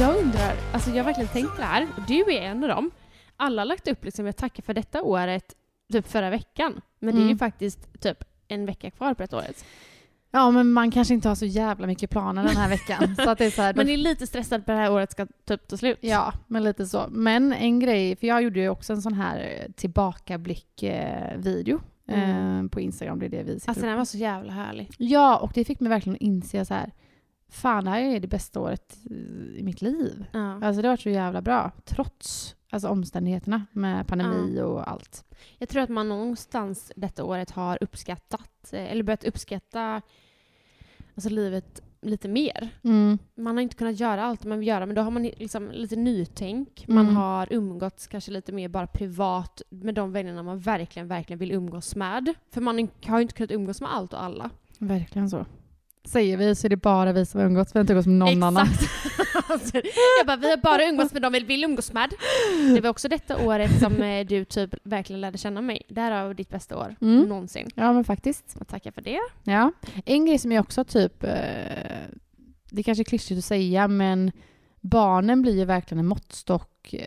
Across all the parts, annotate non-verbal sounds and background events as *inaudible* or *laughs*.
Jag undrar, alltså jag har verkligen tänkt det här, du är en av dem. Alla har lagt upp liksom, jag tackar för detta året, typ förra veckan. Men det är ju Mm. faktiskt typ en vecka kvar på ett året. Ja, men man kanske inte har så jävla mycket planer den här veckan. så att det är så här, *laughs* Man är lite stressad på det här året ska typ ta slut. Ja, men lite så. Men en grej, för jag gjorde ju också en sån här tillbakablick-video Mm. eh, på Instagram. Det är det vi sitter Alltså den var så jävla härlig. Ja, och det fick mig verkligen att inse så här, fan det här är det bästa året i- mitt liv. Ja. Alltså det har varit så jävla bra, trots alltså, omständigheterna med pandemi och allt. Jag tror att man någonstans detta året har uppskattat, eh, eller börjat uppskatta alltså livet lite mer. Mm. Man har inte kunnat göra allt man vill göra, men då har man liksom lite nytänk. Man Mm. har umgåtts kanske lite mer bara privat med de vännerna man verkligen, verkligen vill umgås med. För man har ju inte kunnat umgås med allt och alla. Verkligen så. Säger vi så är det bara vi som har umgåtts, vi har inte umgåtts med någon annan. Exakt. Alltså, *laughs* jag bara, vi har bara umgåtts med de vi vill umgås med. Det var också detta året som eh, du typ verkligen lärde känna mig. Det här var ditt bästa år Mm. någonsin. Ja men faktiskt. Och tackar för det. Ja. En grej som jag också typ, eh, det kanske är klyschigt att säga, men barnen blir ju verkligen en måttstock eh,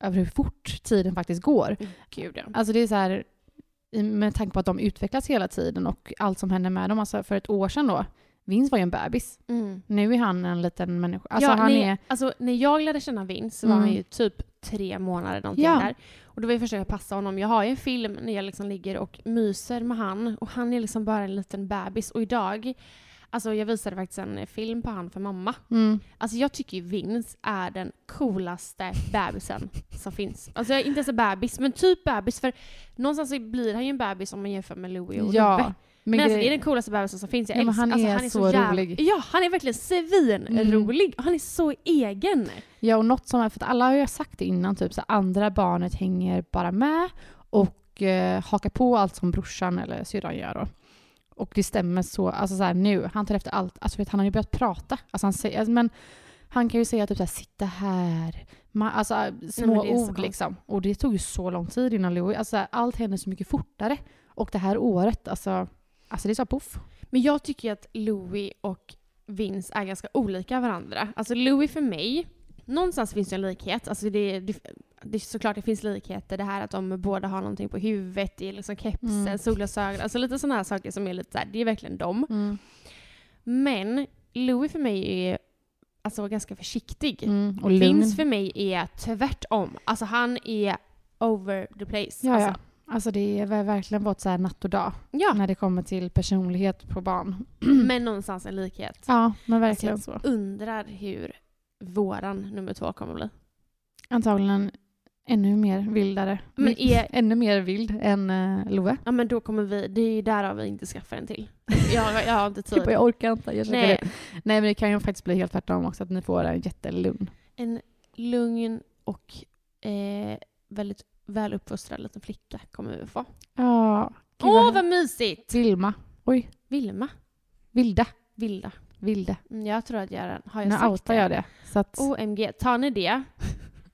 över hur fort tiden faktiskt går. Gud ja. Alltså det är så här, med tanke på att de utvecklas hela tiden och allt som händer med dem. Alltså för ett år sedan då, Vince var ju en bebis. Mm. Nu är han en liten människa. Alltså ja, han nej, är... alltså, när jag lärde känna Vince så var Mm. han ju typ tre månader någonting Ja. där. Och då var jag försöka passa honom. Jag har ju en film när jag liksom ligger och myser med han och han är liksom bara en liten bebis. Och idag, alltså jag visade faktiskt en film på han för mamma. Mm. Alltså jag tycker ju Vince är den coolaste bebisen *laughs* som finns. Alltså jag är inte ens en bebis, men typ bebis. För någonstans blir han ju en bebis om man jämför med Louie och. Ja. Men, alltså, grej- det är den coolaste bebisen som finns. Jag Ja, men älskar- han alltså, är så jävla- rolig. Ja, han är verkligen svinrolig. Han är så egen. Ja, och något som är, för att alla har ju sagt det innan, typ så andra barnet hänger bara med och eh, hakar på allt som brorsan eller syrran gör då. Och det stämmer så, alltså så här nu, han tar efter allt, alltså vet, han har ju börjat prata. Alltså han säger, alltså, men han kan ju säga typ så här, sitta här, Ma, alltså små men är så ord liksom. Och det tog ju så lång tid innan Louis, alltså så allt händer så mycket fortare. Och det här året, alltså, alltså det så poff. Men jag tycker att Louis och Vince är ganska olika varandra. Alltså Louis för mig, någonstans finns det en likhet. Alltså det, det, det är såklart det finns likheter. Det här att de båda har någonting på huvudet, det är liksom kepsen, Mm. solglasögon, alltså lite sådana här saker som är lite såhär, det är verkligen dem. Mm. Men Louis för mig är alltså ganska försiktig. Mm. Och. Vince för mig är tvärtom. Alltså han är over the place. Ja, alltså, ja. Alltså det har verkligen varit så här natt och dag ja. när det kommer till personlighet på barn. *clears throat* Men någonstans en likhet. Ja, men Alltså, verkligen jag så. undrar hur våran nummer två kommer bli. Antagligen ännu mer vildare. Men är- *laughs* Ännu mer vild än uh, Love. Ja men då kommer vi, det är ju därav vi inte skaffar en till. *laughs* Jag, jag har inte tid. *laughs* Jag orkar inte. Jag Nej. Nej. Det. Nej, men det kan ju faktiskt bli helt tvärtom också, att ni får en jättelugn. En lugn och eh, väldigt väluppfostrad liten flicka kommer vi få. Ja. Åh vad- vad mysigt! Vilma. Oj. Vilma. Vilda. Vilda. Vilde. Mm, Jag tror att jag har jag Nu sagt outar jag det. Så att OMG, tar ni det?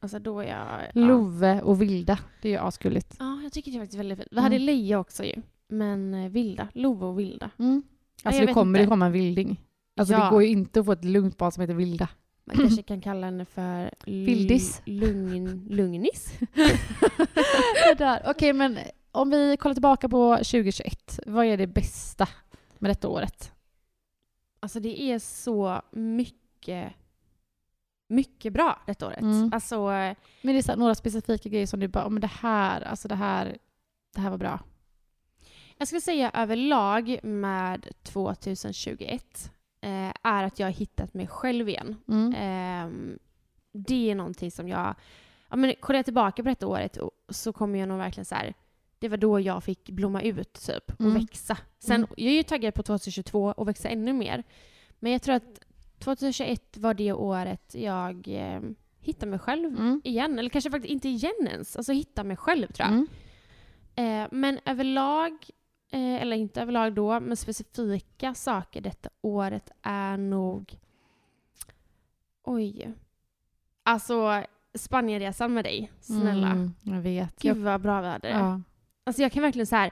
Alltså då är jag... Ja. Love och Vilda, det är ju asgulligt. ja, jag tycker det är faktiskt väldigt fint. Vi hade Mm. Också ju. Men eh, Vilda. Love och Vilda. Mm. Alltså jag det kommer inte. det komma en vilding. Alltså Ja. det går ju inte att få ett lugnt barn som heter Vilda. Man kanske *laughs* kan kalla henne för Vildis. Lugn, lugnis. *laughs* Okej, men om vi kollar tillbaka på 2021. Vad är det bästa med detta året? Alltså det är så mycket, mycket bra detta året. Mm. Alltså, Men det är så några specifika grejer som du bara, "Ja, men det här, alltså det här, det här var bra. jag skulle säga överlag med 2021 eh, är att jag har hittat mig själv igen. Mm. Ehm, det är någonting som jag... Ja, men kollar jag tillbaka på detta året så kommer jag nog verkligen så här... Det var då jag fick blomma ut typ och Mm. växa. Sen, Mm. Jag är ju taggad på 2022 och växa ännu mer. Men jag tror att 2021 var det året jag eh, hittade mig själv Mm. igen. Eller kanske faktiskt inte igen ens. Alltså hitta mig själv tror jag. Eh, men överlag, eh, eller inte överlag då, men specifika saker detta året är nog... Oj. Alltså, Spanienresan med dig. Snälla. Mm, jag vet. Gud vad bra vi hade det. ja. Alltså jag kan verkligen så här...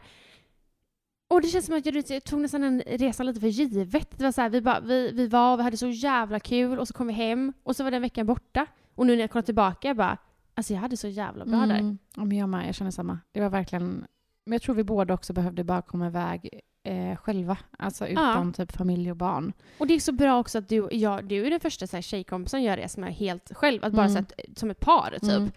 Och det känns som att jag, tog nästan den resan lite för givet. Det var så här, vi, bara, vi, vi var och vi hade så jävla kul och så kom vi hem och så var den veckan borta. Och nu när jag kollar tillbaka, jag bara... Alltså jag hade så jävla bra där. Mm. Ja, men jag med, jag känner samma. Det var verkligen... Men jag tror vi båda också behövde bara komma iväg eh, själva. Alltså utan typ familj och barn. Och det är så bra också att du, ja, du är den första så här, tjejkompisen jag reser med helt själv. Att bara Mm. så att, som ett par typ.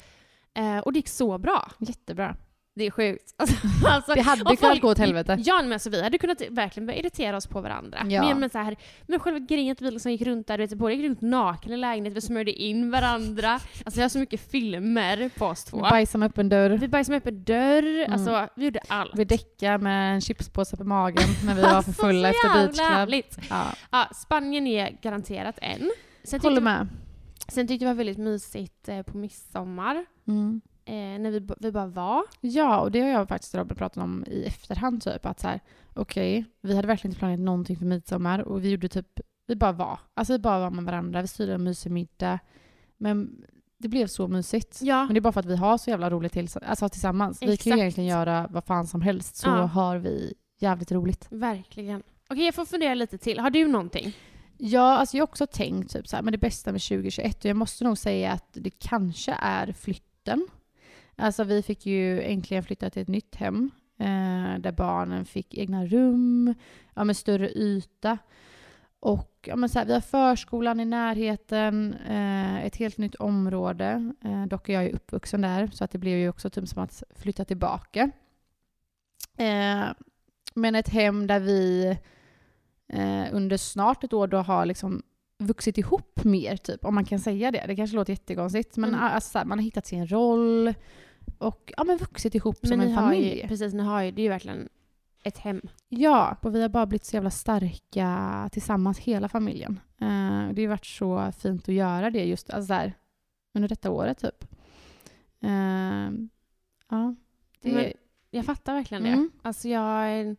Mm. Eh, och det gick så bra. Jättebra. Det är sjukt. *laughs* Alltså, alltså, Det hade kunnat folk- gå åt helvete. Ja, men alltså, vi hade kunnat verkligen börja irritera oss på varandra. Ja. Men, men, så här, men själva grejen att vi liksom gick runt där, du vet, båda gick runt naken i lägenheten, vi smörjde in varandra. Alltså vi har så mycket filmer på oss två. Bajsa med öppen dörr. Vi bajsade med öppen dörr, Mm. alltså vi gjorde allt. Vi däckade med en chipspåse på magen när vi var för fulla Alltså, så efter beach härligt. Ja. Ja, Spanien är garanterat en. Sen Håller med. sen tyckte jag det var väldigt mysigt eh, på midsommar. Mm. Eh, när vi, vi bara var. Ja, och det har jag faktiskt Robert pratat om i efterhand. Typ, att så här, okej, vi hade verkligen inte planerat någonting för midsommar och vi gjorde typ, vi bara var. Alltså vi bara var med varandra, vi styrde en mysig middag. Men det blev så mysigt. Ja. Men det är bara för att vi har så jävla roligt till, alltså, tillsammans. Vi kan ju Exakt. egentligen göra vad fan som helst så Ja. har vi jävligt roligt. Verkligen. Okej, jag får fundera lite till. Har du någonting? Ja, alltså jag har också tänkt typ så här, men det bästa med 2021 och jag måste nog säga att det kanske är flytten. Alltså vi fick ju äntligen flytta till ett nytt hem eh, där barnen fick egna rum, ja, med större yta. Och ja, men så här, vi har förskolan i närheten, eh, ett helt nytt område. Eh, dock är jag ju uppvuxen där så att det blev ju också typ som att flytta tillbaka. Eh, men ett hem där vi eh, under snart ett år då har liksom vuxit ihop mer, typ, om man kan säga det. Det kanske låter jättekonstigt, men Mm. alltså, man har hittat sin roll och ja, men vuxit ihop som ni en familj. Ju, precis, ni har ju, det är ju verkligen ett hem. Ja, och vi har bara blivit så jävla starka tillsammans, hela familjen. Eh, det har varit så fint att göra det just alltså, så här, under detta året, typ. Eh, ja, det Men jag fattar verkligen det. Mm. Alltså jag,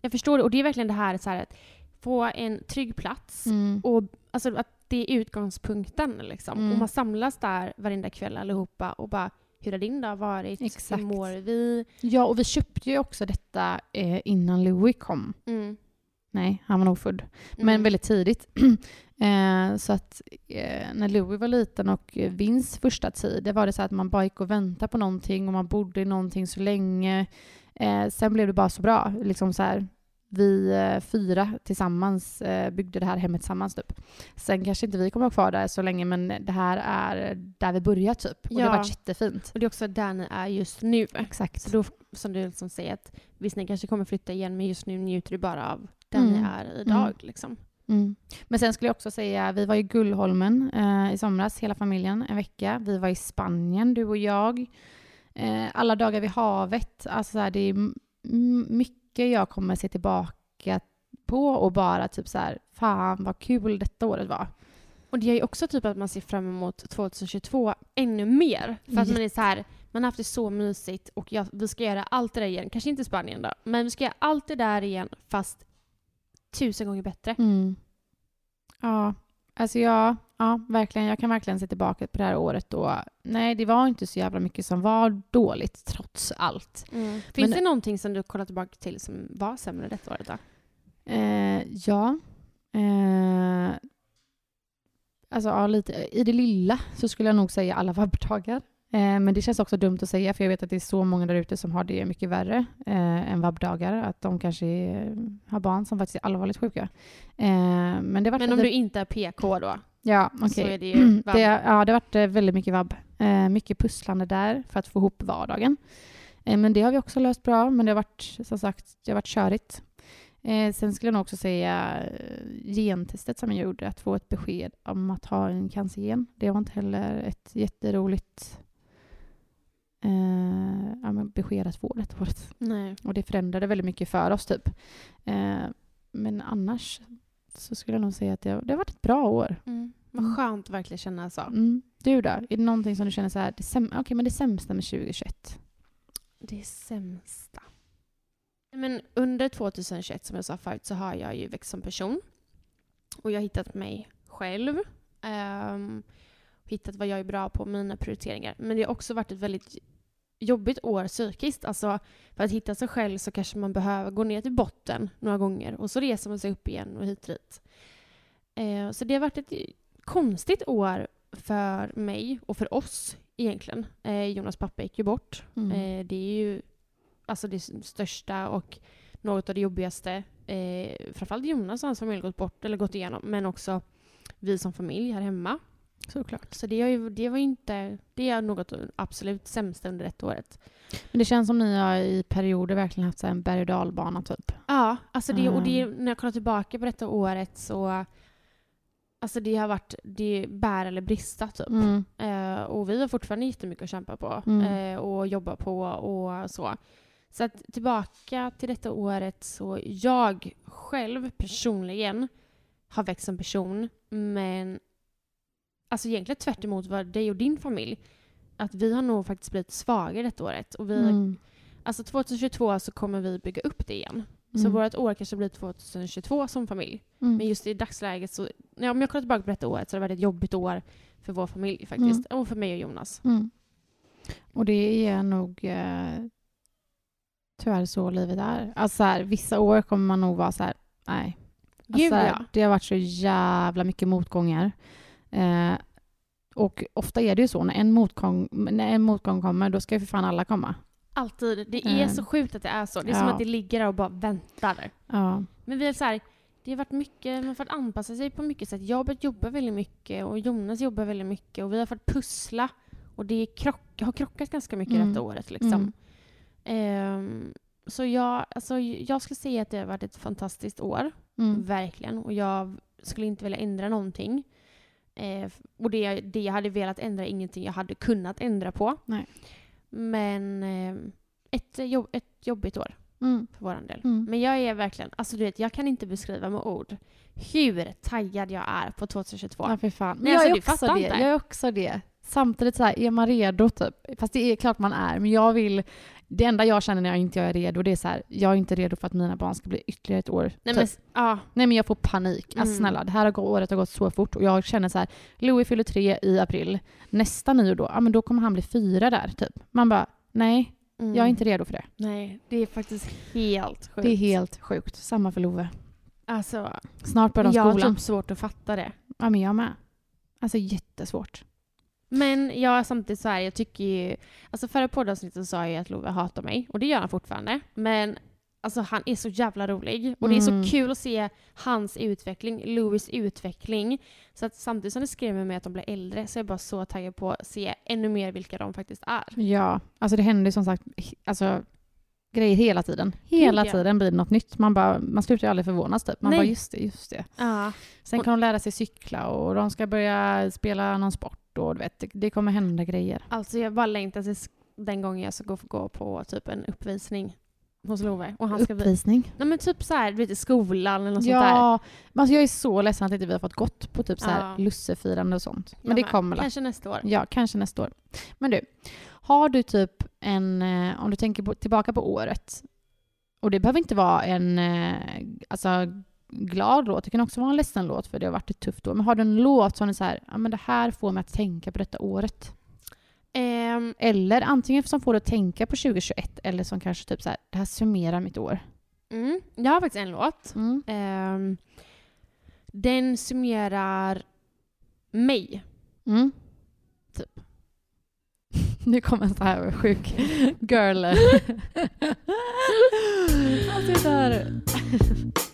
jag förstår det. Och det är verkligen det här, så här att få en trygg plats mm, och alltså att det är utgångspunkten liksom. Mm. Och man samlas där varenda kväll allihopa och bara hur har din dag varit? Exakt. Hur mår vi? ja, och vi köpte ju också detta eh, innan Louis kom. Mm. Nej, han var nog född. Men Mm. väldigt tidigt. *clears throat* eh, så att eh, när Louis var liten och eh, Vins första tid, det var det så att man bara gick och väntade på någonting och man bodde i någonting så länge. Eh, sen blev det bara så bra. Liksom så här, vi eh, fyra tillsammans eh, byggde det här hemmet tillsammans. Typ. Sen kanske inte vi kommer att vara kvar där så länge, men det här är där vi börjar typ. Och det Ja. har varit jättefint. Och det är också där ni är just nu. Exakt. Så då, som du liksom säger, att visst ni kanske kommer flytta igen, men just nu njuter du bara av där Mm. ni är idag. Liksom. Mm. Men sen skulle jag också säga, vi var i Gullholmen eh, i somras, hela familjen, en vecka. Vi var i Spanien, du och jag. Eh, alla dagar vid havet. Alltså det är m- m- mycket jag kommer se tillbaka på och bara typ så här, fan vad kul detta året var. Och det är ju också typ att man ser fram emot 2022 ännu mer. För att man är så här, man har haft det så mysigt och jag, vi ska göra allt det där igen. Kanske inte Spanien då, men vi ska göra allt det där igen fast tusen gånger bättre. Mm. Ja, alltså jag, ja, verkligen, jag kan verkligen se tillbaka på det här året då. Nej, det var inte så jävla mycket som var dåligt trots allt. Finns Men- det någonting som du kollar tillbaka till som var sämre detta året då? Eh, ja. Eh, alltså, ja, lite, i det lilla så skulle jag nog säga alla vabbdagar. Eh, men det känns också dumt att säga för jag vet att det är så många där ute som har det mycket värre eh, än vabbdagar. Att de kanske är, har barn som faktiskt är allvarligt sjuka. Eh, men det var Men om du inte är PK då? Ja, okej. Så är det *clears throat* ja, det har varit eh, väldigt mycket vabb. Eh, mycket pusslande där för att få ihop vardagen. Eh, men det har vi också löst bra, men det har varit som sagt det har varit körigt. Eh, sen skulle jag nog också säga eh, gentestet som jag gjorde, att få ett besked om att ha en cancergen. Det var inte heller ett jätteroligt eh, ja, besked att få detta året. Nej. Och det förändrade väldigt mycket för oss typ. Men annars så skulle jag nog säga att det, det har varit ett bra år. Mm. Vad skönt att verkligen känna så. Mm. Du då? Är det någonting som du känner så här, det, säm- okej, men det sämsta med 2021? Det sämsta. Men under 2021, som jag sa förut, så har jag ju växt som person. Och jag har hittat mig själv. Um, hittat vad jag är bra på, mina prioriteringar. Men det har också varit ett väldigt jobbigt år psykiskt. Alltså, för att hitta sig själv så kanske man behöver gå ner till botten några gånger och så reser man sig upp igen och hit och dit. Eh, så det har varit ett konstigt år för mig och för oss egentligen. Eh, Jonas pappa gick ju bort. Mm. Eh, det är ju alltså det största och något av det jobbigaste. Eh, framförallt Jonas och hans familj gått bort eller gått igenom, men också vi som familj här hemma. Såklart. Så det, har ju, det var inte... Det är något absolut sämsta under ett året. Men det känns som ni har i perioder verkligen haft en berg och dalbana typ. Ja, alltså det, och det, Mm. när jag kollar tillbaka på detta året så... Alltså det har varit det bär eller brista typ. Mm. Eh, och vi har fortfarande jättemycket att kämpa på Mm. eh, och jobba på och så. Så att tillbaka till detta året så jag själv personligen har växt som person men alltså egentligen tvärt emot vad dig och din familj att vi har nog faktiskt blivit svagare detta året. Och vi, Mm. Alltså 2022 så kommer vi bygga upp det igen. Så Mm. vårt år kanske blir 2022 som familj. Mm. Men just i dagsläget så, ja, om jag kollar tillbaka på detta året så har det varit ett jobbigt år för vår familj faktiskt. Och för mig och Jonas. Mm. Och det är nog eh, tyvärr så livet är. Alltså så här, vissa år kommer man nog vara så här, nej. Alltså, Gud ja. Det har varit så jävla mycket motgångar. Eh, och ofta är det ju så, när en motgång, när en motgång kommer, då ska ju för fan alla komma. Alltid. Det är Eh. så sjukt att det är så. Det är som Ja. att det ligger där och bara väntar. Ja. Men vi är så här, det har varit mycket, man har fått anpassa sig på mycket sätt. Jag har börjat jobba väldigt mycket och Jonas jobbar väldigt mycket och vi har fått pussla. Och det krock, har krockat ganska mycket Mm. detta året liksom. Mm. Ehm, så jag, alltså, jag skulle säga att det har varit ett fantastiskt år. Mm. Verkligen. Och jag skulle inte vilja ändra någonting. Eh, och det, det jag hade velat ändra ingenting jag hade kunnat ändra på. Nej. Men eh, ett, jobb, ett jobbigt år Mm. för vår del. Mm. Men jag är verkligen, alltså du vet, jag kan inte beskriva med ord hur taggad jag är på 2022. Ja, för fan. Men Nej, jag, alltså, är också det. jag är också det. Samtidigt så här, är man redo typ? Fast det är klart man är, men jag vill... Det enda jag känner när jag inte är redo, det är så här, jag är inte redo för att mina barn ska bli ytterligare ett år. Nej, typ. men, ja, Nej men jag får panik. Alltså Mm. snälla, det här har gå- året har gått så fort och jag känner så här, Louis fyller tre i april. Nästa nyår då, ja men då kommer han bli fyra där typ. Man bara, nej, mm. jag är inte redo för det. Nej, det är faktiskt helt sjukt. Det är helt sjukt. Samma för Love. Alltså, Snart börjar de jag har skolan. typ svårt att fatta det. Ja men jag med. Alltså jättesvårt. Men jag samtidigt så här, jag tycker ju... Alltså förra poddavsnittet sa jag ju att Love hatar mig, och det gör han fortfarande. Men alltså han är så jävla rolig. Och det är Mm. så kul att se hans utveckling, Louis utveckling. Så att samtidigt som det skrämmer mig att de blir äldre så är jag bara så taggad på att se ännu mer vilka de faktiskt är. Ja, alltså det händer ju som sagt alltså, grejer hela tiden. Hela Gud, ja. tiden blir det något nytt. Man, bara, man slutar ju aldrig förvånas typ. Man Nej. bara just det, just det. Ja. Sen kan de lära sig cykla och de ska börja spela någon sport och du vet, det, kommer hända grejer. Alltså jag bara längtar tills den gången jag ska gå, gå på typ en uppvisning hos Love. Och han ska vi... Uppvisning. Nej men typ så här, du vet i skolan eller något sånt där. Ja, men alltså jag är så ledsen att inte vi har fått gått på typ så här Ja. lussefirande och sånt. Men Jag det med. kommer. Kanske nästa år. Ja, kanske nästa år. Men du, har du typ en, eh, om du tänker på, tillbaka på året, och det behöver inte vara en eh, alltså, glad låt, det kan också vara en ledsen låt för det har varit ett tufft år. Men har du en låt som är så här, ja men det här får mig att tänka på detta året? Ehm, Eller antingen som får dig att tänka på 2021 eller som kanske typ så här, det här summerar mitt år. mm, jag har faktiskt en låt. Mm. Ehm, den summerar mig. Mm. Typ. *laughs* Nu kommer en så här sjuk girl. *laughs* Han sitter *laughs*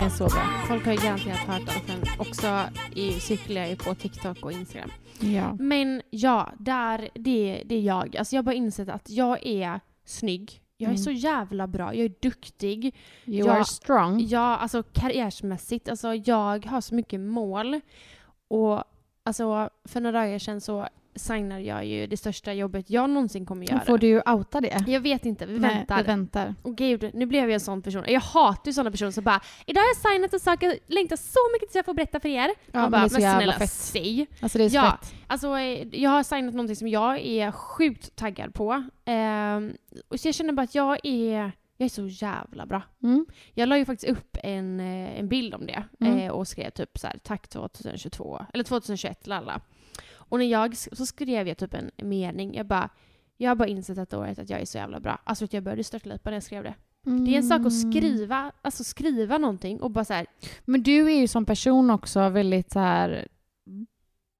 är så bra. Folk har ju garanterat hört den, för den också i, cirkulerar ju på TikTok och Instagram. Ja. Men ja, där, det, det är jag. Alltså jag har bara insett att jag är snygg. Jag är Mm. så jävla bra. Jag är duktig. You Ja. are strong. Ja, alltså karriärsmässigt. Alltså jag har så mycket mål. Och alltså för några dagar sedan så signade jag ju det största jobbet jag någonsin kommer göra. Får du outa det? Jag vet inte, vi Nej, väntar. vi väntar. Och gud, nu blev jag en sån person. Jag hatar ju såna personer som bara “Idag har jag signat en sak, jag längtar så mycket tills jag får berätta för er”. Ja, Man men bara “Men jävla snälla, fett. säg”. Alltså det är så Ja. fett. Alltså, jag har signat någonting som jag är sjukt taggad på. Ehm, och så jag känner bara att jag är, jag är så jävla bra. Mm. Jag la ju faktiskt upp en, eh, en bild om det Mm. eh, och skrev typ så här tack 2022, eller 2021 lalla. Och när jag, så skrev jag typ en mening, jag bara, jag har bara insett detta året att jag är så jävla bra. Alltså att jag började störtlipa när jag skrev det. Det är en sak att Mm. skriva, alltså skriva någonting och bara så här, Men du är ju som person också väldigt så här.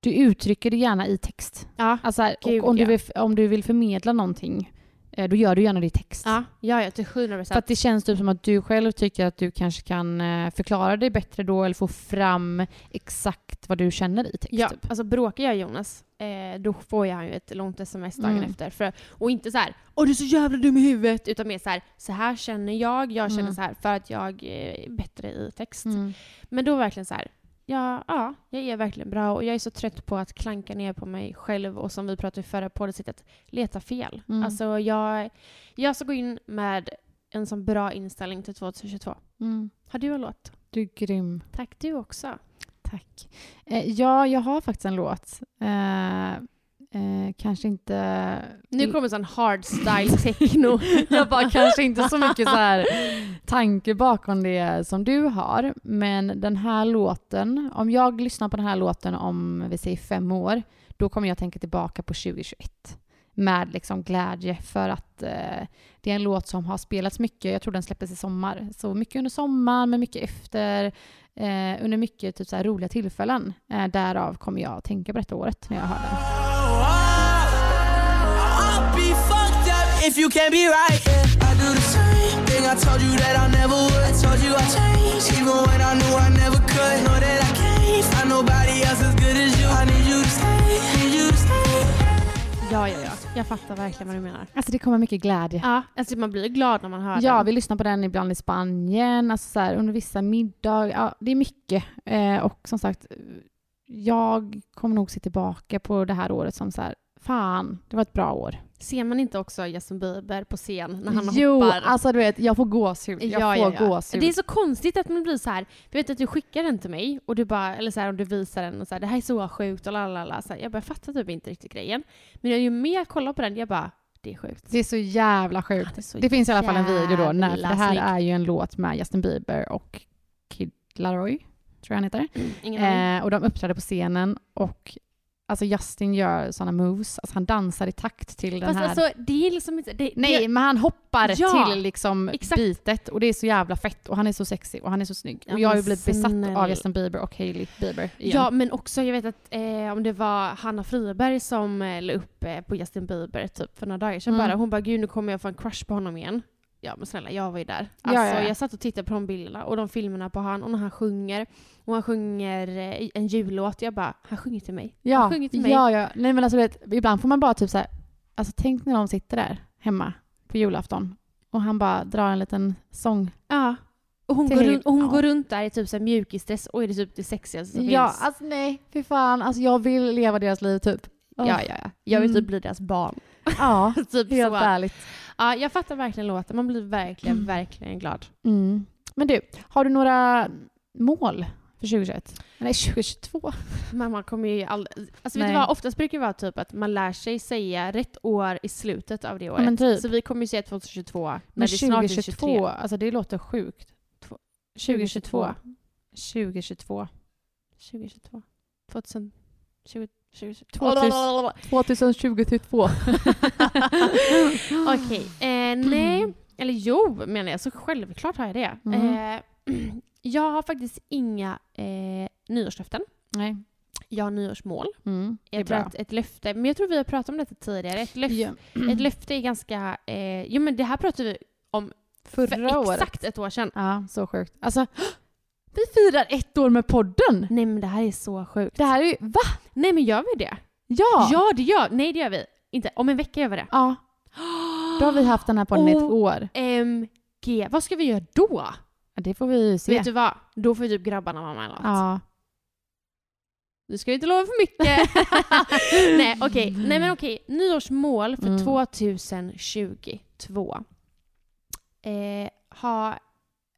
Du uttrycker det gärna i text. ja, Alltså här, Gud, och om, du vill, om du vill förmedla någonting, då gör du gärna det i text. ja, ja, ja till 100 För procent. att det känns typ som att du själv tycker att du kanske kan eh, förklara dig bättre då eller få fram exakt vad du känner i text. Ja, Typ. alltså bråkar jag Jonas, eh, då får jag ju ett långt sms dagen Mm. efter. För, och inte så här “Åh du är så jävla dum i huvudet” utan mer så här “Så här känner jag, jag känner Mm. så här” för att jag eh, är bättre i text. Mm. Men då verkligen så här, ja, ja, jag är verkligen bra och jag är så trött på att klanka ner på mig själv och som vi pratade i förra poddavsnittet, leta fel. Mm. Alltså jag, jag ska gå in med en sån bra inställning till 2022. Mm. Har du en låt? Du är grym. Tack, du också. Tack. Eh, ja, jag har faktiskt en låt. Eh, eh, kanske inte... Nu kommer sån hardstyle techno. *laughs* jag bara kanske inte så mycket så här tanke bakom det som du har. Men den här låten, om jag lyssnar på den här låten om vi säger fem år, då kommer jag tänka tillbaka på 2021 med liksom glädje för att eh, det är en låt som har spelats mycket. Jag tror den släpptes i sommar. Så mycket under sommaren, men mycket efter. Eh, under mycket typ så roliga tillfällen. Eh, därav kommer jag tänka på detta året när jag hör den. I'll be fucked up if you can't be right. Yeah. I do the same thing. I told you that I never would. I told you I changed, even when I knew I never could. Know that I can't find nobody else as good as you. I need you to stay, need you to stay. Ja, ja, ja. Jag fattar verkligen vad du menar. Alltså det kommer mycket glädje. Ja, alltså man blir glad när man hör Ja, den. vi lyssnar på den ibland i Spanien, alltså så här, under vissa middagar. Ja, det är mycket. Eh, och som sagt, jag kommer nog se tillbaka på det här året som så här, fan, det var ett bra år. Ser man inte också Justin Bieber på scen när han jo, hoppar? alltså du vet, jag får gåshud. Jag Ja, får ja, ja. gåshud. Det är så konstigt att man blir så här. Du vet att du skickar den till mig och du bara, eller så här om du visar den och så här, det här är så sjukt och lalala. Så här, jag bara jag fattar typ inte riktigt grejen. Men ju mer jag kollar på den, jag bara, det är sjukt. Det är så jävla sjukt. det är så det finns i alla fall en video då, när, det här är ju en låt med Justin Bieber och Kid Laroi. Tror jag han heter. Aning. Eh, och de uppträdde på scenen och alltså Justin gör sådana moves, alltså han dansar i takt till den Fast här... alltså, det är liksom inte... Det, Nej, det, men han hoppar Ja, till liksom exakt. bitet och det är så jävla fett och han är så sexig och han är så snygg. Ja, och jag har ju blivit besatt av Justin Bieber och Hailey Bieber igen. Ja, men också jag vet att eh, om det var Hanna Friberg som eh, la upp eh, på Justin Bieber typ för några dagar sedan Mm. bara. Hon bara gud nu kommer jag få en crush på honom igen. Ja men snälla jag var ju där. Ja, Alltså ja, ja. jag satt och tittade på de bilderna och de filmerna på han och när han sjunger och han sjunger eh, en jullåt. Jag bara, han sjunger till mig. ja, Han sjunger till mig. ja, ja. Nej men alltså vet, ibland får man bara typ så här, alltså tänk när de sitter där hemma på julafton och han bara drar en liten sång. Ja. Och hon, går och hon Ja. går runt där i typ så här mjukisdress och är det typ det sexigaste som Ja, finns. alltså nej, fy fan. Alltså jag vill leva deras liv typ. ja, ja, ja. Jag vill Mm. typ bli deras barn. Ja, *laughs* typ helt så. ärligt. Ja, jag fattar verkligen låten. Man blir verkligen, Mm. verkligen glad. Mm. Men du, har du några mål för 2021? Nej, 2022. Men man kommer ju aldrig... Alltså vet du vad, oftast brukar det vara typ att man lär sig säga rätt år i slutet av det året. men typ. Så vi kommer ju säga 2022 när Men det snart är 2022, 23. alltså det låter sjukt. 2022. 2022. 2022. 2020... 2022. 2022. *laughs* Okej, eh, nej. Eller jo, menar jag. Så självklart har jag det. Mm. Eh, *clears throat* jag har faktiskt inga eh, nyårslöften. Nej. Jag har nyårsmål. Mm, Jag tror bra. att ett löfte, men jag tror vi har pratat om detta tidigare. Ett, löf, Ja. ett löfte är ganska... Eh, jo men det här pratade vi om Förra för året. exakt ett år sedan. Ja, så sjukt. Alltså, *gasps* vi firar ett år med podden! Nej men det här är så sjukt. Det här är ju, va? Nej men gör vi det? Ja! Ja det gör Nej det gör vi. Inte. Om en vecka gör vi det. Ja, *gasps* då har vi haft den här podden i ett år. MG. Vad ska vi göra då? Ja, det får vi se. Vet du vad? Då får typ grabbarna vara med eller något. Ja. Nu ska vi inte lova för mycket. *laughs* Nej okej. Nej men okej. Nyårsmål för Mm. 2022. Eh, ha,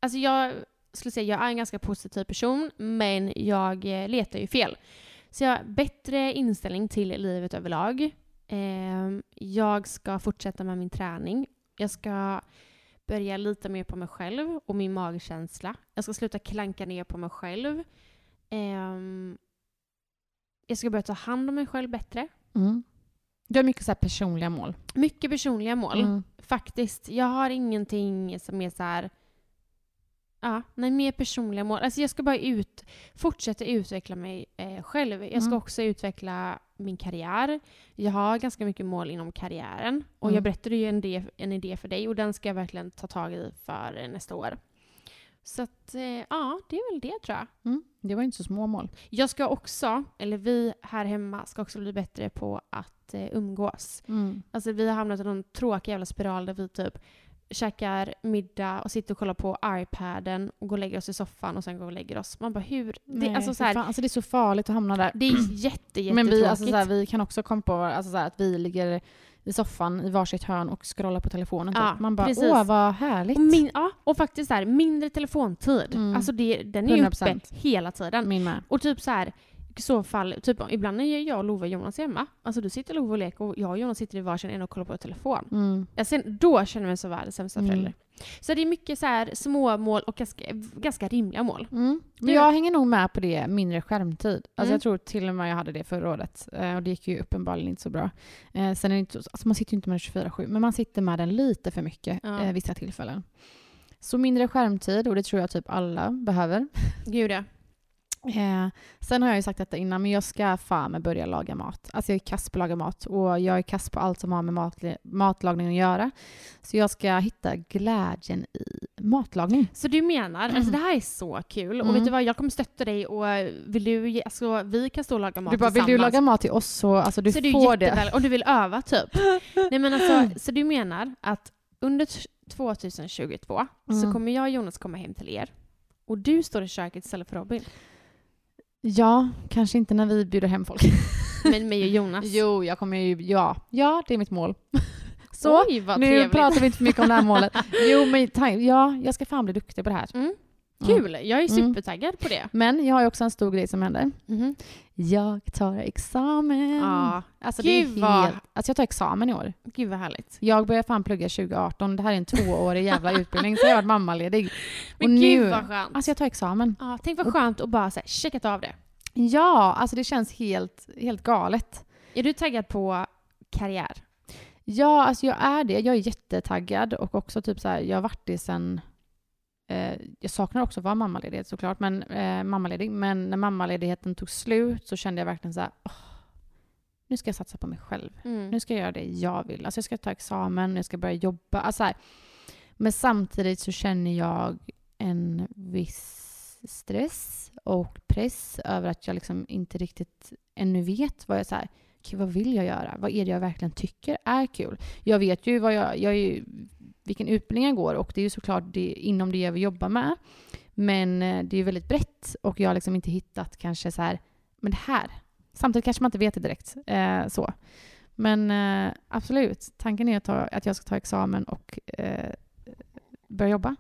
alltså jag skulle säga jag är en ganska positiv person men jag eh, letar ju fel. Så jag har bättre inställning till livet överlag. Eh, jag ska fortsätta med min träning. Jag ska börja lita mer på mig själv och min magkänsla. Jag ska sluta klanka ner på mig själv. Ehm, jag ska börja ta hand om mig själv bättre. Mm. Du har mycket så personliga mål. Mycket personliga mål. Mm. Faktiskt. Jag har ingenting som är så här... Ja, nej, mer personliga mål. Alltså jag ska bara ut, fortsätta utveckla mig eh, själv. Jag ska Mm. också utveckla min karriär. Jag har ganska mycket mål inom karriären. Och Mm. jag berättade ju en idé, en idé för dig och den ska jag verkligen ta tag i för eh, nästa år. Så att, eh, ja, det är väl det tror jag. Mm. Det var inte så små mål. Jag ska också, eller vi här hemma ska också bli bättre på att eh, umgås. Mm. Alltså vi har hamnat i någon tråkig jävla spiral där vi typ käkar middag och sitter och kollar på iPaden och går och lägger oss i soffan och sen går och lägger oss. Man bara hur? Det, Nej, alltså, fy så här, fan. alltså det är så farligt att hamna där. det är *clears throat* jätte, jättetråkigt. Men vi, alltså, så här, vi kan också komma på alltså, så här, att vi ligger i soffan i varsitt hörn och scrollar på telefonen. Typ. Ja, Man bara, precis. åh vad härligt. och, min, ja, och faktiskt så här, mindre telefontid. Mm. Alltså det, den är ju uppe 100%. hela tiden. Min med. Och typ så här, i så fall, typ ibland när jag och Love och Jonas hemma, alltså du sitter Love och leker och jag och Jonas sitter i varsin ände och kollar på telefon. Mm. Jag sen, då känner jag mig så världens sämsta Mm. förälder. Så det är mycket så här små mål och ganska, ganska rimliga mål. Mm. Men jag hänger nog med på det, mindre skärmtid. Alltså Mm. Jag tror till och med jag hade det förra året. Eh, och det gick ju uppenbarligen inte så bra. Eh, sen är inte, alltså man sitter ju inte med den 24-7, men man sitter med den lite för mycket Ja. eh, vissa tillfällen. Så mindre skärmtid, och det tror jag typ alla behöver. Gud ja. Eh, sen har jag ju sagt detta innan, men jag ska fan med börja laga mat. Alltså jag är kass på att laga mat och jag är kass på allt som har med matli- matlagning att göra. Så jag ska hitta glädjen i matlagning. Så du menar, alltså det här är så kul. Och Mm. vet du vad, jag kommer stötta dig och vill du, alltså vi kan stå och laga mat Du bara, vill du laga mat till oss så alltså, du så får du det. Om du vill öva typ. *laughs* Nej men alltså, så du menar att under t- 2022 så Mm. kommer jag och Jonas komma hem till er och du står i köket istället för Robin. Ja, kanske inte när vi bjuder hem folk. *laughs* Men mig och Jonas. Jo, jag kommer ju, ja. Ja, det är mitt mål. *laughs* Så, Oj, nu trevligt. pratar vi inte för mycket om det här målet. *laughs* Jo, men ja, jag ska fan bli duktig på det här. Mm. Kul! Jag är Mm. supertaggad på det. Men jag har ju också en stor grej som händer. Mhm. Jag tar examen. Ja, Alltså, Gud, det är vad- helt, alltså jag tar examen i år. gud vad härligt. Jag började fan plugga 2018. Det här är en tvåårig jävla *laughs* utbildning så jag har varit mammaledig. Men och gud nu, vad skönt. alltså jag tar examen. ja, tänk vad skönt att bara så här, checkat av det. Ja, alltså det känns helt, helt galet. Är du taggad på karriär? Ja, alltså jag är det. Jag är jättetaggad och också typ så här, jag har varit det sen eh, jag saknar också att vara mammaledig såklart, men eh, mammaledig. Men när mammaledigheten tog slut så kände jag verkligen så här, "Åh, nu ska jag satsa på mig själv. Mm. Nu ska jag göra det jag vill. Alltså jag ska ta examen, jag ska börja jobba. Alltså så här. Men samtidigt så känner jag en viss stress och press över att jag liksom inte riktigt ännu vet vad jag så här, "Okej, vad vill jag göra? Vad är det jag verkligen tycker är kul? Jag vet ju, vad jag, jag är vilken utbildning jag går och det är ju såklart det, inom det jag vill jobba med. Men eh, det är ju väldigt brett och jag har liksom inte hittat kanske så här, men det här. Samtidigt kanske man inte vet det direkt. Eh, så. Men eh, absolut, tanken är att, ta, att jag ska ta examen och eh, börja jobba.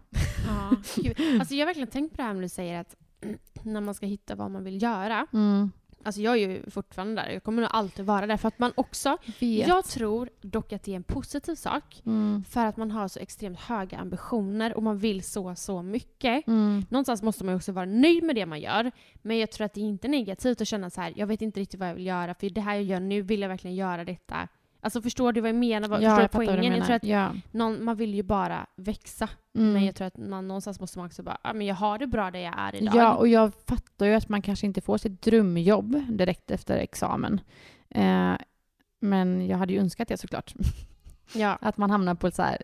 Ja, gud. *laughs* Alltså jag har verkligen tänkt på det här när du säger att *clears throat* när man ska hitta vad man vill göra. Mm. Alltså jag är ju fortfarande där. Jag kommer nog alltid vara där. För att man också... Vet. Jag tror dock att det är en positiv sak. Mm. För att man har så extremt höga ambitioner och man vill så, så mycket. Mm. Någonstans måste man ju också vara nöjd med det man gör. Men jag tror att det är inte negativt att känna så här, jag vet inte riktigt vad jag vill göra, för det här jag gör nu, vill jag verkligen göra detta? Alltså förstår du vad jag menar? Vad, Ja, förstår jag vad du poängen? Jag menar. tror att ja. någon, man vill ju bara växa. Mm. Men jag tror att man, någonstans måste man också bara, ja men jag har det bra där jag är idag. Ja, och jag fattar ju att man kanske inte får sitt drömjobb direkt efter examen. Eh, men jag hade ju önskat det såklart. *laughs* ja. Att man hamnar på ett, så här,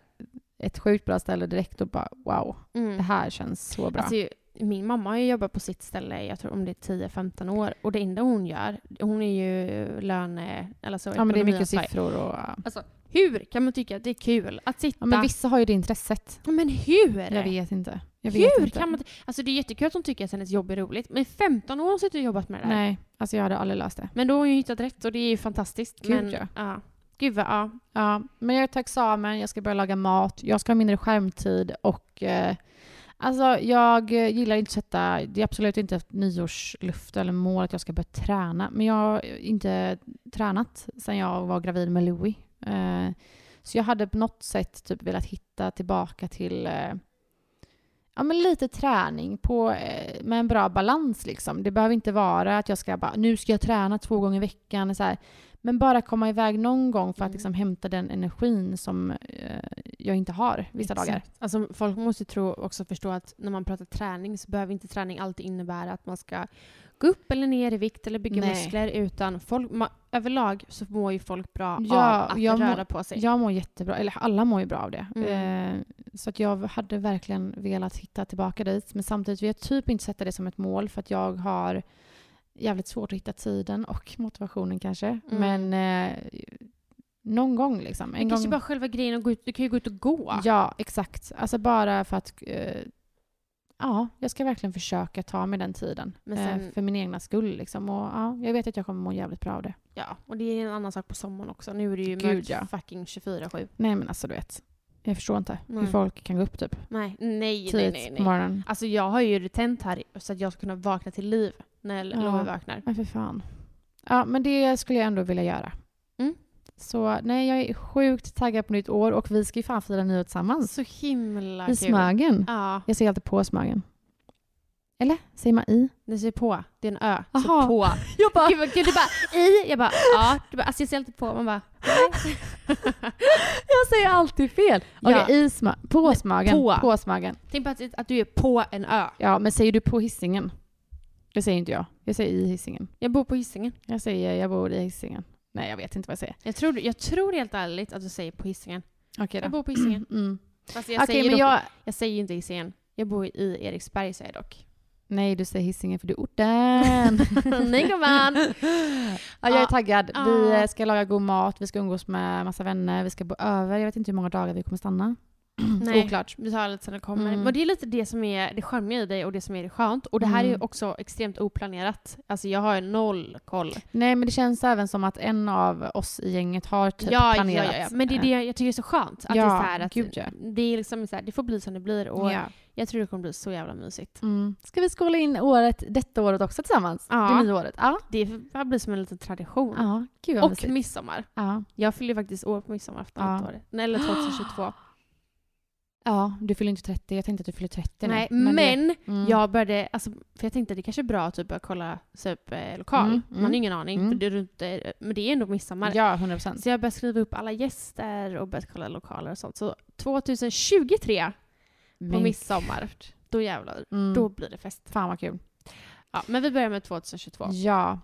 ett sjukt bra ställe direkt och bara wow, Mm. det här känns så bra. Alltså, min mamma har ju jobbat på sitt ställe, jag tror om det är 10-15 år. Och det enda hon gör, hon är ju löne... Eller så, ja, men det är mycket siffror och... Alltså, hur kan man tycka att det är kul att sitta... Ja, men vissa har ju det intresset. Ja, men hur? Jag vet inte. Jag vet hur inte. kan man... Alltså det är jättekul att hon tycker att hennes jobb är roligt. Men i 15 år har hon suttit och jobbat med det där. Nej, alltså jag hade aldrig löst det. Men då har hon ju hittat rätt och det är ju fantastiskt. Gud, men, ja. ja. Gud vad, ja. Ja, men jag tar examen, jag ska börja laga mat, jag ska ha mindre skärmtid och eh, alltså jag gillar inte att sätta, det är absolut inte ett nyårsluft eller mål att jag ska börja träna, men jag har inte tränat sedan jag var gravid med Louis. Eh, så jag hade på något sätt typ velat hitta tillbaka till eh, Ja, men lite träning på, eh, med en bra balans. Liksom. Det behöver inte vara att jag ska bara, nu ska jag träna två gånger i veckan. Så här. Men bara komma iväg någon gång för att Mm. liksom hämta den energin som eh, jag inte har vissa dagar. Exakt. Alltså, folk måste tro också förstå att när man pratar träning så behöver inte träning alltid innebära att man ska gå upp eller ner i vikt eller bygga Nej. muskler. Utan folk, ma, överlag så mår ju folk bra Ja, av att röra mår- på sig. Jag mår jättebra, eller alla mår ju bra av det. Mm. Eh, så att jag hade verkligen velat hitta tillbaka dit. Men samtidigt vill jag typ inte sätta det som ett mål för att jag har jävligt svårt att hitta tiden och motivationen kanske. Mm. Men eh, någon gång liksom. En kanske gång... bara själva grejen att gå ut, du kan ju gå ut och gå. Ja, exakt. Alltså bara för att... Eh, ja, jag ska verkligen försöka ta mig den tiden. Eh, sen- för min egna skull liksom. Och ja, jag vet att jag kommer må jävligt bra av det. Ja, och det är en annan sak på sommaren också. Nu är det ju Gud, mörkt ja. fucking 24-7. Nej men alltså du vet. Jag förstår inte hur Nej. folk kan gå upp typ Nej, nej, nej, tidigt nej. nej. morgonen. Alltså jag har ju det tänt här så att jag ska kunna vakna till liv när Ja. Love vaknar. Men för fan. Ja, men det skulle jag ändå vilja göra. Mm. Så nej, jag är sjukt taggad på nytt år och vi ska ju fan fira nyår tillsammans. Så himla I kul. Smögen. Ja, Jag säger alltid på Smögen. Eller? Säger man i? det ser på. Det är en ö. Aha. Så på. *laughs* Jag bara, Gud, kul, du bara i. Jag bara ja. Du bara, alltså jag ser alltid på. Man bara nej. *laughs* jag säger alltid fel. Okej, Ja. i smö- på Smögen. på. På Smögen. Tänk på att, att du är på en ö. Ja, men säger du på hissingen? Det säger inte jag. Jag säger i hissingen. Jag bor på Hisingen. Jag säger jag bor i hissingen. Nej, jag vet inte vad jag säger. Jag tror, jag tror helt ärligt att du säger på Hisingen. Okej Jag då. bor på Hisingen. Mm. Fast jag, Okej, säger men dock, jag... jag säger inte Hisingen. Jag bor i Eriksberg säger jag dock. Nej, du säger hissingen för du är orten. *laughs* Nej gumman! Ja, jag är taggad. Vi eh, ska laga god mat, vi ska umgås med massa vänner, vi ska bo över. Jag vet inte hur många dagar vi kommer stanna. *clears throat* Nej. Oklart. Vi tar lite sen det kommer. Mm. Men det är lite det som är det charmiga i dig och det som är det skönt. Och det här är Mm. också extremt oplanerat. Alltså jag har noll koll. Nej, men det känns även som att en av oss i gänget har typ ja, ja, planerat. ja, ja. Men det är det jag tycker är så skönt. Att Ja, det är så här att gud, ja. det, är liksom så här, det får bli som det blir. Och ja. Jag tror det kommer bli så jävla mysigt. Mm. Ska vi skåla in året, detta året också tillsammans? Ja. Det nya året? Ja. Det får bli som en liten tradition. Ja, gud vad Och mysigt. midsommar. Ja. Jag fyller faktiskt år på midsommarafton Ja. året. Nej, Eller 2022. ja, du fyller inte 30. Jag tänkte att du fyller 30 Nej, nu. men, det- mm. jag började, alltså, för jag tänkte att det kanske är bra att typ börja kolla typ, eh, lokal. Mm, Man mm. har ingen aning, Mm. för det är runt, eh, men det är ändå midsommar. Ja, 100 procent. Så jag började skriva upp alla gäster och börjat kolla lokaler och sånt. Så 2023 på midsommar, då jävlar, Mm. då blir det fest. Fan vad kul. Ja, men vi börjar med 2022. Ja,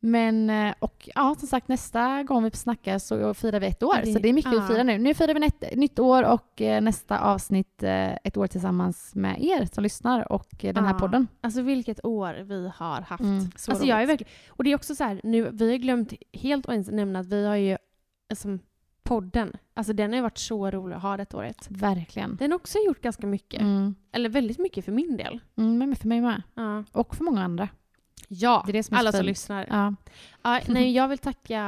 men eh, och ja, som sagt nästa gång vi snackar så firar vi ett år. Det- så det är mycket ja. att fira nu. Nu firar vi ett nytt år och eh, nästa avsnitt eh, ett år tillsammans med er som lyssnar och den här Ja. podden. Alltså vilket år vi har haft. Mm, så alltså jag är verkligen, och det är också så här, nu, vi har glömt helt att ens nämna att vi har ju alltså, podden. Alltså den har ju varit så rolig att ha detta året. Verkligen. Den har också gjort ganska mycket. Mm. Eller väldigt mycket för min del. Mm, men för mig med. Ja, Och för många andra. ja Det är det som är alla som lyssnar. Ja. Ja, nej, jag vill tacka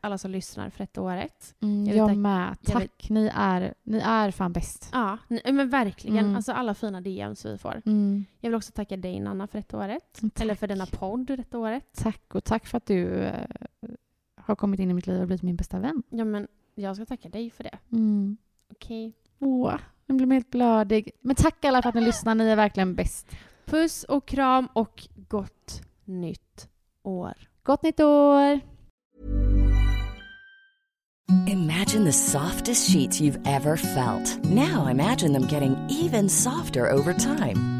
alla som lyssnar för detta året. Mm, Jag jag tack- med. jag Tack. vill- Ni, är, ni är fan bäst. Ja, men verkligen. Mm. Alltså alla fina DMs vi får. Mm. Jag vill också tacka dig Nanna för detta året. Tack. Eller för denna podd detta året. Tack och tack för att du eh, har kommit in i mitt liv och blivit min bästa vän. Ja, men jag ska tacka dig för det. Mm. Okej. Åh, jag blir helt blödig. Men tack alla för att ni lyssnar. Ni är verkligen bäst. Puss och kram och gott nytt år. Gott nytt år! Imagine the softest sheets you've ever felt. Now imagine them getting even softer over time.